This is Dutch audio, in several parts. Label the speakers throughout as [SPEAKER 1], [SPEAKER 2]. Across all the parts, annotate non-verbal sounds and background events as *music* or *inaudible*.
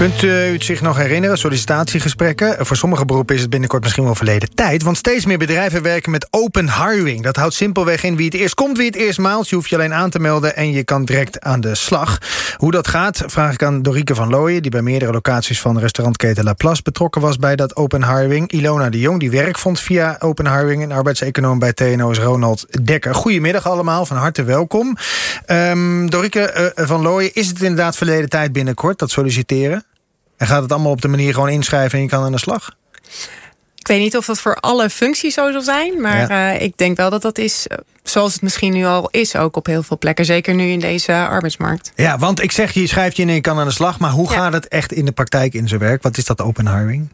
[SPEAKER 1] Kunt u het zich nog herinneren, sollicitatiegesprekken? Voor sommige beroepen is het binnenkort misschien wel verleden tijd. Want steeds meer bedrijven werken met open hiring. Dat houdt simpelweg in wie het eerst komt, wie het eerst maalt. Je hoeft je alleen aan te melden en je kan direct aan de slag. Hoe dat gaat, vraag ik aan Dorike van Looyen... die bij meerdere locaties van restaurantketen La Place betrokken was... bij dat open hiring. Ilona de Jong, die werk vond via open hiring... en arbeidseconoom bij TNO is Ronald Dekker. Goedemiddag allemaal, van harte welkom. Um, Dorike uh, van Looyen, is het inderdaad verleden tijd binnenkort... dat solliciteren? En gaat het allemaal op de manier gewoon inschrijven en je kan aan de slag?
[SPEAKER 2] Ik weet niet of dat voor alle functies zo zal zijn. Maar ja. uh, ik denk wel dat dat is zoals het misschien nu al is ook op heel veel plekken. Zeker nu in deze arbeidsmarkt.
[SPEAKER 1] Ja, want ik zeg je schrijft je in en je kan aan de slag. Maar hoe ja. gaat het echt in de praktijk in zijn werk? Wat is dat open hiring?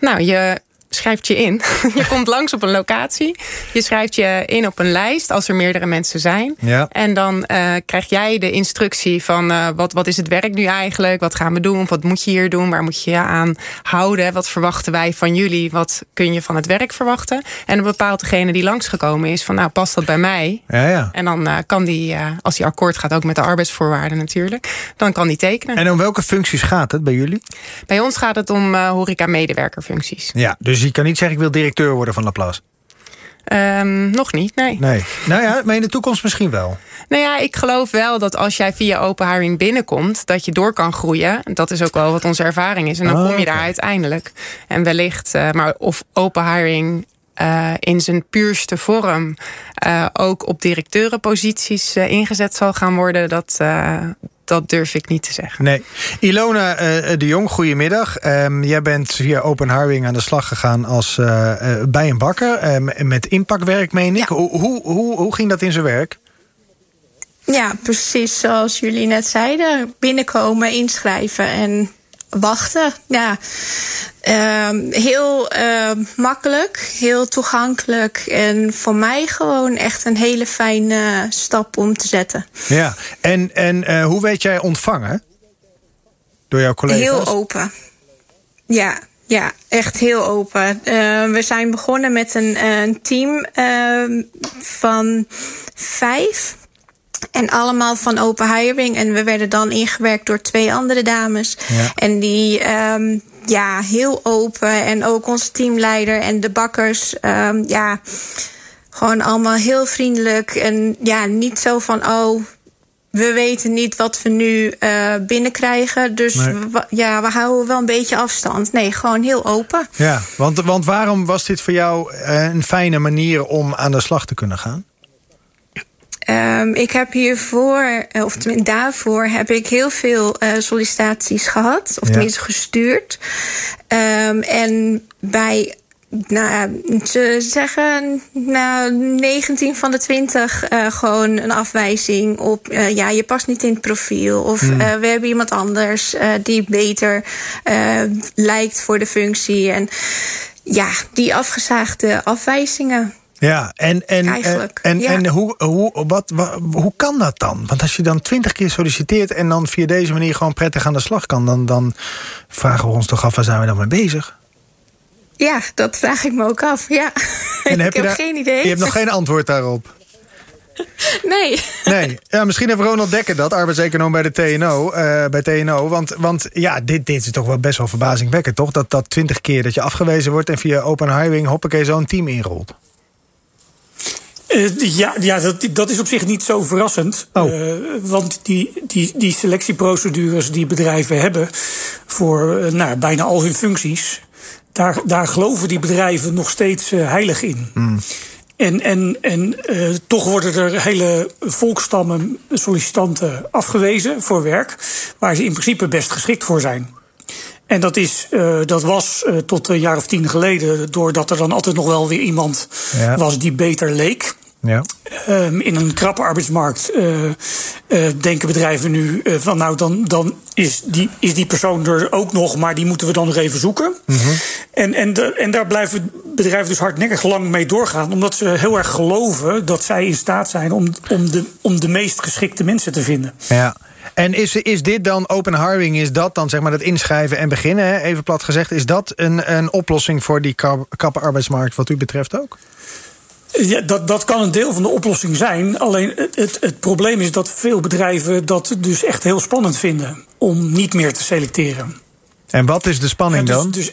[SPEAKER 2] Nou, je schrijft je in. *laughs* je komt langs op een locatie. Je schrijft je in op een lijst als er meerdere mensen zijn.
[SPEAKER 1] Ja.
[SPEAKER 2] En dan uh, krijg jij de instructie van uh, wat, wat is het werk nu eigenlijk? Wat gaan we doen? Wat moet je hier doen? Waar moet je je aan houden? Wat verwachten wij van jullie? Wat kun je van het werk verwachten? En dan bepaalt degene die langsgekomen is van nou past dat bij mij?
[SPEAKER 1] Ja, ja.
[SPEAKER 2] En dan uh, kan die, als die akkoord gaat, ook met de arbeidsvoorwaarden natuurlijk, dan kan die tekenen.
[SPEAKER 1] En om welke functies gaat het bij jullie?
[SPEAKER 2] Bij ons gaat het om horeca-medewerkerfuncties.
[SPEAKER 1] Ja, dus dus je kan niet zeggen, ik wil directeur worden van Laplace?
[SPEAKER 2] Um, nog niet, nee.
[SPEAKER 1] Nee. Nou ja, maar in de toekomst misschien wel.
[SPEAKER 2] Nou ja, ik geloof wel dat als jij via open hiring binnenkomt... dat je door kan groeien. Dat is ook wel wat onze ervaring is. En dan
[SPEAKER 1] Ah,
[SPEAKER 2] oh, kom je
[SPEAKER 1] okay.
[SPEAKER 2] daar uiteindelijk. En wellicht, uh, maar of open hiring... Uh, in zijn puurste vorm uh, ook op directeurenposities ingezet zal gaan worden... dat, dat durf ik niet te zeggen.
[SPEAKER 1] Nee. Ilona uh, de Jong, goedemiddag. Um, jij bent via Open Hiring aan de slag gegaan als uh, uh, bij een bakker. Um, met impactwerk, meen ik.
[SPEAKER 3] Ja.
[SPEAKER 1] Hoe, hoe, hoe, hoe ging dat in zijn werk?
[SPEAKER 3] Ja, precies zoals jullie net zeiden. Binnenkomen, inschrijven en wachten. Ja, uh, heel uh, makkelijk, heel toegankelijk. En voor mij gewoon echt een hele fijne stap om te zetten.
[SPEAKER 1] Ja, en, en uh, hoe werd jij ontvangen? Door jouw collega's?
[SPEAKER 3] Heel open. Ja, ja, echt heel open. Uh, we zijn begonnen met een, een team uh, van vijf. En allemaal van open hiring. En we werden dan ingewerkt door twee andere dames.
[SPEAKER 1] Ja.
[SPEAKER 3] En die, um, ja, heel open. En ook onze teamleider en de bakkers. Um, ja, gewoon allemaal heel vriendelijk. En ja, niet zo van, oh, we weten niet wat we nu uh, binnenkrijgen. Dus
[SPEAKER 1] Nee.
[SPEAKER 3] we, ja, we houden wel een beetje afstand. Nee, gewoon heel open.
[SPEAKER 1] Ja, want, want waarom was dit voor jou eh, een fijne manier om aan de slag te kunnen gaan?
[SPEAKER 3] Um, ik heb hiervoor, eh, of tenminste daarvoor, heb ik heel veel uh, sollicitaties gehad. Of
[SPEAKER 1] Ja.
[SPEAKER 3] tenminste gestuurd. Um, en bij, nou, ze zeggen, nou, 19 van de 20 uh, gewoon een afwijzing op, uh, ja, je past niet in het profiel. Of
[SPEAKER 1] Hmm.
[SPEAKER 3] uh, we hebben iemand anders die beter lijkt voor de functie. En ja, die afgezaagde afwijzingen.
[SPEAKER 1] Ja, en, en,
[SPEAKER 3] Eigenlijk,
[SPEAKER 1] en,
[SPEAKER 3] ja.
[SPEAKER 1] en hoe, hoe, wat, wat, hoe kan dat dan? Want als je dan twintig keer solliciteert en dan via deze manier gewoon prettig aan de slag kan, dan, dan vragen we ons toch af, waar zijn we dan mee bezig?
[SPEAKER 3] Ja, dat vraag ik me ook af. Ja. *laughs*
[SPEAKER 1] En
[SPEAKER 3] ik
[SPEAKER 1] heb je
[SPEAKER 3] heb
[SPEAKER 1] daar-
[SPEAKER 3] geen idee.
[SPEAKER 1] Je hebt nog geen antwoord daarop. *laughs*
[SPEAKER 3] Nee.
[SPEAKER 1] Nee, ja, misschien heeft Ronald Dekker dat, arbeidseconoom bij de TNO. eh, bij TNO want, want ja, dit, dit is toch wel best wel verbazingwekkend, toch? Dat dat twintig keer dat je afgewezen wordt en via open hiring hoppakee zo'n team inrolt.
[SPEAKER 4] Uh, ja, ja dat, dat is op zich niet zo verrassend.
[SPEAKER 1] Oh.
[SPEAKER 4] Uh, want die, die, die selectieprocedures die bedrijven hebben voor uh, nou, bijna al hun functies, daar, daar geloven die bedrijven nog steeds heilig in.
[SPEAKER 1] Mm.
[SPEAKER 4] En, en, en toch worden er hele volkstammen sollicitanten afgewezen voor werk, waar ze in principe best geschikt voor zijn. En dat, is, uh, dat was uh, tot een jaar of tien geleden, doordat er dan altijd nog wel weer iemand
[SPEAKER 1] Ja.
[SPEAKER 4] was die beter leek.
[SPEAKER 1] Ja.
[SPEAKER 4] Um, in een krappe arbeidsmarkt uh, uh, denken bedrijven nu uh, van nou dan, dan is, die, is die persoon er ook nog, maar die moeten we dan nog even zoeken.
[SPEAKER 1] Mhm.
[SPEAKER 4] En, en, de, en daar blijven bedrijven dus hardnekkig lang mee doorgaan, omdat ze heel erg geloven dat zij in staat zijn om, om, de, om de meest geschikte mensen te vinden.
[SPEAKER 1] Ja. En is, is dit dan open hiring, is dat dan zeg maar dat inschrijven en beginnen, hè, even plat gezegd, is dat een, een oplossing voor die kap- kappe arbeidsmarkt wat u betreft ook?
[SPEAKER 4] Ja, dat, dat kan een deel van de oplossing zijn. Alleen het, het, het probleem is dat veel bedrijven dat dus echt heel spannend vinden om niet meer te selecteren.
[SPEAKER 1] En wat is de spanning
[SPEAKER 4] dus-
[SPEAKER 1] dan?
[SPEAKER 4] Dus,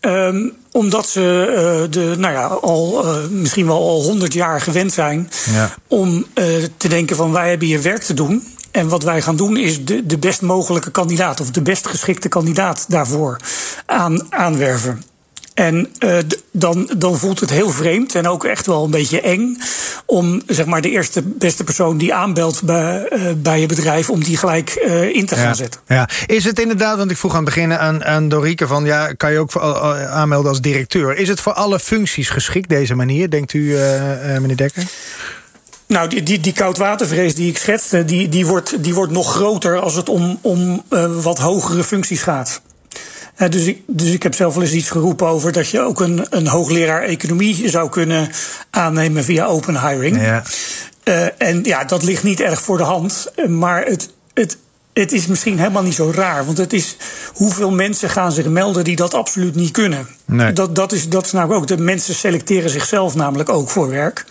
[SPEAKER 4] ehm, omdat ze eh, de, nou ja, al eh, misschien wel al honderd jaar gewend zijn
[SPEAKER 1] Ja.
[SPEAKER 4] om eh, te denken van wij hebben hier werk te doen. En wat wij gaan doen is de, de best mogelijke kandidaat of de best geschikte kandidaat daarvoor aan, aanwerven. En eh, dan, dan voelt het heel vreemd en ook echt wel een beetje eng om zeg maar, de eerste beste persoon die aanbelt bij, eh, bij je bedrijf, om die gelijk eh, in te gaan
[SPEAKER 1] Ja.
[SPEAKER 4] zetten.
[SPEAKER 1] Ja. Is het inderdaad, want ik vroeg aan het begin aan, aan Dorike van ja, kan je ook voor, aanmelden als directeur? Is het voor alle functies geschikt deze manier, denkt u, meneer Dekker?
[SPEAKER 4] Nou, die, die, die koudwatervrees die ik schetste, die, die, wordt, die wordt nog groter als het om, om eh, wat hogere functies gaat. Eh, dus, ik, dus ik heb zelf wel eens iets geroepen over dat je ook een, een hoogleraar economie zou kunnen aannemen via open hiring.
[SPEAKER 1] Ja.
[SPEAKER 4] Eh, en ja, dat ligt niet erg voor de hand. Maar het, het, het is misschien helemaal niet zo raar. Want het is hoeveel mensen gaan zich melden die dat absoluut niet kunnen.
[SPEAKER 1] Nee.
[SPEAKER 4] Dat, dat, is, dat is namelijk ook. De mensen selecteren zichzelf namelijk ook voor werk.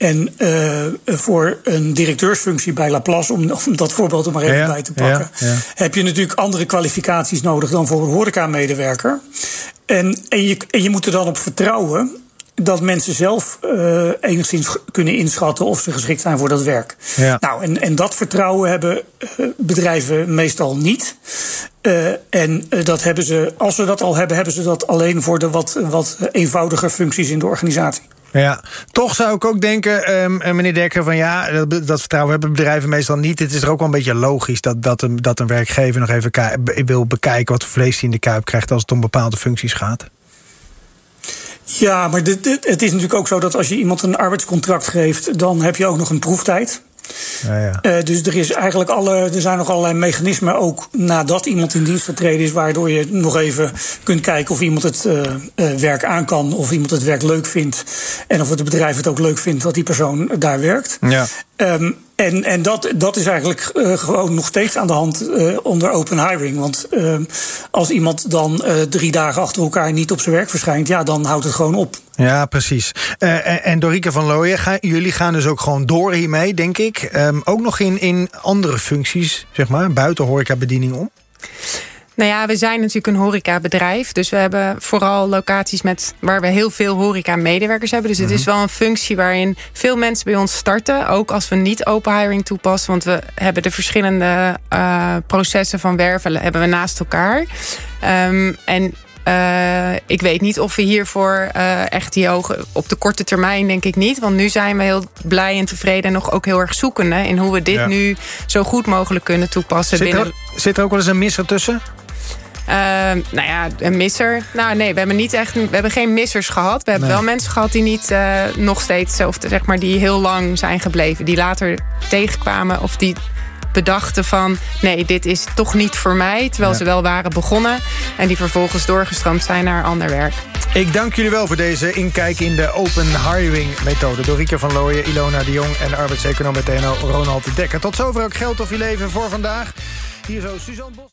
[SPEAKER 4] En eh, voor een directeursfunctie bij Laplace, om, om dat voorbeeld er maar even
[SPEAKER 1] Ja,
[SPEAKER 4] bij te pakken,
[SPEAKER 1] ja, ja.
[SPEAKER 4] heb je natuurlijk andere kwalificaties nodig dan voor een horecamedewerker. En, en, je, en je moet er dan op vertrouwen dat mensen zelf eh, enigszins kunnen inschatten of ze geschikt zijn voor dat werk.
[SPEAKER 1] Ja.
[SPEAKER 4] Nou, en, en dat vertrouwen hebben eh, bedrijven meestal niet. En dat hebben ze, als ze dat al hebben, hebben ze dat alleen voor de wat, wat eenvoudiger functies in de organisatie.
[SPEAKER 1] Ja, toch zou ik ook denken, ehm, eh, meneer Dekker, van ja, dat, dat vertrouwen hebben bedrijven meestal niet. Het is er ook wel een beetje logisch dat, dat, een, dat een werkgever nog even wil bekijken wat voor vlees hij in de kuip krijgt als het om bepaalde functies gaat.
[SPEAKER 4] Ja, maar dit- het is natuurlijk ook zo dat als je iemand een arbeidscontract geeft, dan heb je ook nog een proeftijd.
[SPEAKER 1] Ja, ja.
[SPEAKER 4] Eh, dus er, is eigenlijk alle, er zijn nog allerlei mechanismen, ook nadat iemand in dienst getreden is, waardoor je nog even kunt kijken of iemand het eh, eh, werk aan kan, of iemand het werk leuk vindt. En of het bedrijf het ook leuk vindt dat die persoon daar werkt.
[SPEAKER 1] Ja.
[SPEAKER 4] Ehm, en en dat, dat is eigenlijk gewoon nog steeds aan de hand onder open hiring. Want ehm, als iemand dan drie dagen achter elkaar niet op zijn werk verschijnt, ja, dan houdt het gewoon op.
[SPEAKER 1] Ja, precies. Eh, en, Dorike van Looyen, ga, jullie gaan dus ook gewoon door hiermee, denk ik. Ehm, ook nog in, in andere functies, zeg maar, buiten horecabediening om.
[SPEAKER 2] Nou ja, we zijn natuurlijk een horecabedrijf. Dus we hebben vooral locaties met, waar we heel veel horeca-medewerkers hebben. Dus het is wel een functie waarin veel mensen bij ons starten. Ook als we niet open hiring toepassen. Want we hebben de verschillende eh, processen van werven hebben we naast elkaar. Ehm, en eh, ik weet niet of we hiervoor eh, echt die hoge... Op de korte termijn denk ik niet. Want nu zijn we heel blij en tevreden... en nog ook heel erg zoekende... in hoe we dit
[SPEAKER 1] Ja.
[SPEAKER 2] nu zo goed mogelijk kunnen toepassen.
[SPEAKER 1] Zit
[SPEAKER 2] binnen...
[SPEAKER 1] er, zit er ook wel eens een misser tussen?
[SPEAKER 2] Ehm, nou ja, een misser. Nou nee, we hebben niet echt. We hebben geen missers gehad. We hebben
[SPEAKER 1] Nee.
[SPEAKER 2] wel mensen gehad die niet eh, nog steeds, of zeg maar, die heel lang zijn gebleven. Die later tegenkwamen of die bedachten van nee, dit is toch niet voor mij. Terwijl
[SPEAKER 1] Ja.
[SPEAKER 2] ze wel waren begonnen. En die vervolgens doorgestroomd zijn naar ander werk.
[SPEAKER 1] Ik dank jullie wel voor deze inkijk in de open hiring methode. Dorike van Looyen, Ilona de Jong en arbeidseconoom bij TNO Ronald de Dekker. Tot zover ook geld of je leven voor vandaag. Hier zo Suzanne Bos.